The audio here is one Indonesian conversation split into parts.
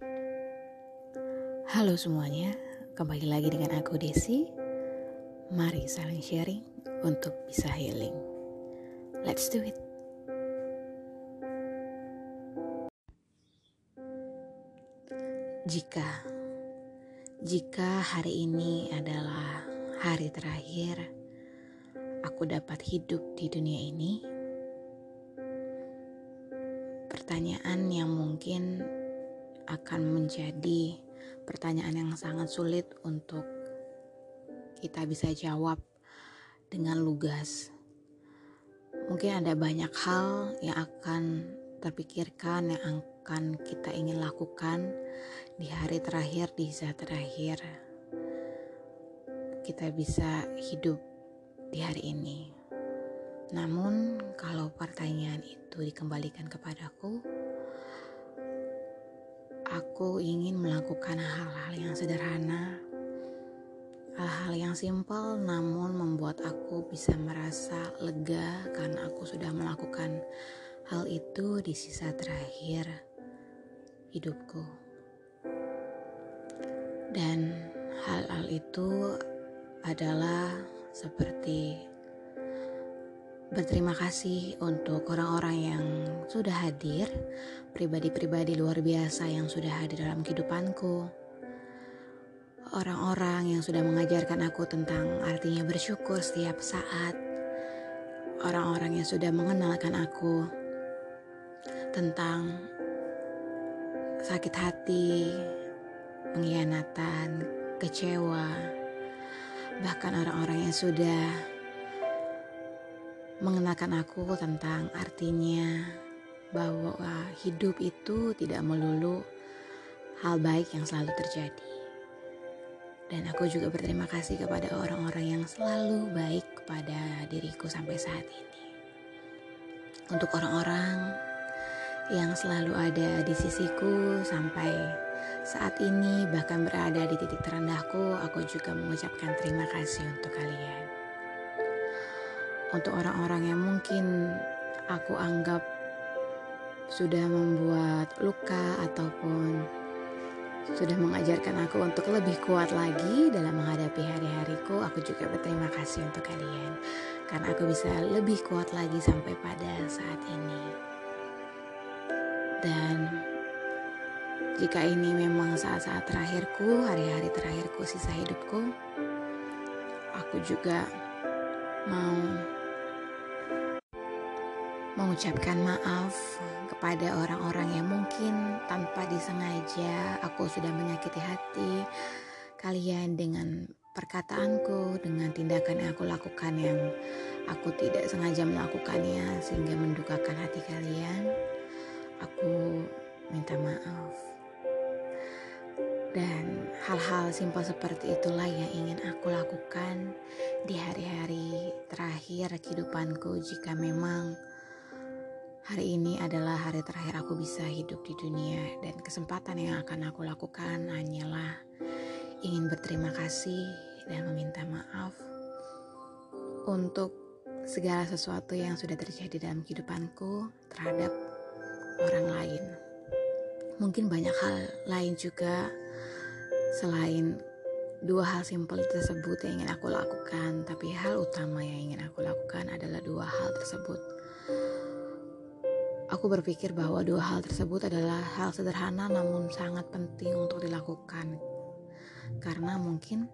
Halo semuanya, kembali lagi dengan aku Desi. Mari saling sharing untuk bisa healing. Let's do it. Jika jika hari ini adalah hari terakhir aku dapat hidup di dunia ini, pertanyaan yang mungkin akan menjadi pertanyaan yang sangat sulit untuk kita bisa jawab dengan lugas. Mungkin ada banyak hal yang akan terpikirkan, yang akan kita ingin lakukan di hari terakhir, di saat terakhir. Kita bisa hidup di hari ini. Namun, kalau pertanyaan itu dikembalikan kepadaku, aku ingin melakukan hal-hal yang sederhana, hal-hal yang simpel, namun membuat aku bisa merasa lega karena aku sudah melakukan hal itu di sisa terakhir hidupku. Dan hal-hal itu adalah seperti Berterima kasih untuk orang-orang yang sudah hadir, pribadi-pribadi luar biasa yang sudah hadir dalam kehidupanku. Orang-orang yang sudah mengajarkan aku tentang artinya bersyukur setiap saat. Orang-orang yang sudah mengenalkan aku tentang sakit hati, pengkhianatan, kecewa, bahkan orang-orang yang sudah mengenalkan aku tentang artinya bahwa hidup itu tidak melulu hal baik yang selalu terjadi. Dan aku juga berterima kasih kepada orang-orang yang selalu baik kepada diriku sampai saat ini. Untuk orang-orang yang selalu ada di sisiku sampai saat ini bahkan berada di titik terendahku, aku juga mengucapkan terima kasih untuk kalian untuk orang-orang yang mungkin aku anggap sudah membuat luka ataupun sudah mengajarkan aku untuk lebih kuat lagi dalam menghadapi hari-hariku. Aku juga berterima kasih untuk kalian karena aku bisa lebih kuat lagi sampai pada saat ini. Dan jika ini memang saat-saat terakhirku, hari-hari terakhirku, sisa hidupku, aku juga mau mengucapkan maaf kepada orang-orang yang mungkin tanpa disengaja aku sudah menyakiti hati kalian dengan perkataanku, dengan tindakan yang aku lakukan yang aku tidak sengaja melakukannya sehingga mendukakan hati kalian. Aku minta maaf. Dan hal-hal simpel seperti itulah yang ingin aku lakukan di hari-hari terakhir kehidupanku jika memang Hari ini adalah hari terakhir aku bisa hidup di dunia dan kesempatan yang akan aku lakukan hanyalah ingin berterima kasih dan meminta maaf untuk segala sesuatu yang sudah terjadi dalam kehidupanku terhadap orang lain. Mungkin banyak hal lain juga selain dua hal simpel tersebut yang ingin aku lakukan, tapi hal utama yang ingin aku lakukan adalah dua hal tersebut Aku berpikir bahwa dua hal tersebut adalah hal sederhana namun sangat penting untuk dilakukan. Karena mungkin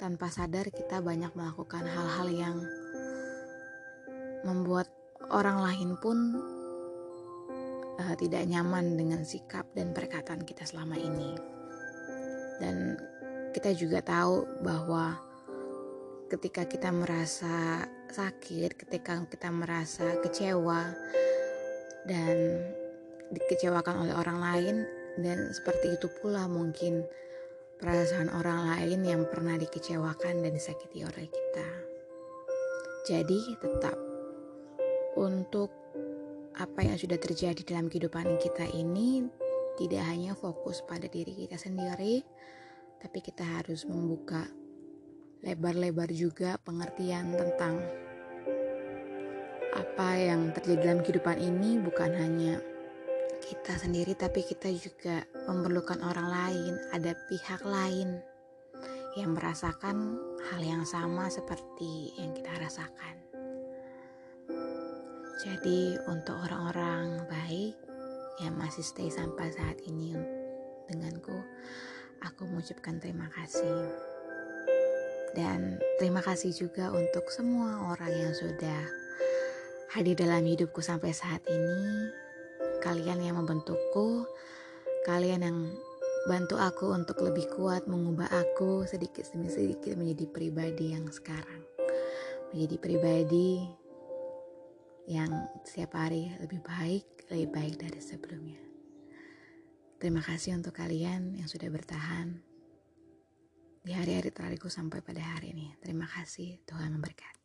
tanpa sadar kita banyak melakukan hal-hal yang membuat orang lain pun uh, tidak nyaman dengan sikap dan perkataan kita selama ini. Dan kita juga tahu bahwa ketika kita merasa sakit, ketika kita merasa kecewa, dan dikecewakan oleh orang lain dan seperti itu pula mungkin perasaan orang lain yang pernah dikecewakan dan disakiti oleh kita. Jadi tetap untuk apa yang sudah terjadi dalam kehidupan kita ini tidak hanya fokus pada diri kita sendiri, tapi kita harus membuka lebar-lebar juga pengertian tentang apa yang terjadi dalam kehidupan ini bukan hanya kita sendiri, tapi kita juga memerlukan orang lain, ada pihak lain yang merasakan hal yang sama seperti yang kita rasakan. Jadi, untuk orang-orang baik yang masih stay sampai saat ini denganku, aku mengucapkan terima kasih. Dan terima kasih juga untuk semua orang yang sudah hadir dalam hidupku sampai saat ini. Kalian yang membentukku, kalian yang bantu aku untuk lebih kuat mengubah aku sedikit demi sedikit menjadi pribadi yang sekarang. Menjadi pribadi yang setiap hari lebih baik, lebih baik dari sebelumnya. Terima kasih untuk kalian yang sudah bertahan di hari-hari terakhirku sampai pada hari ini. Terima kasih, Tuhan memberkati.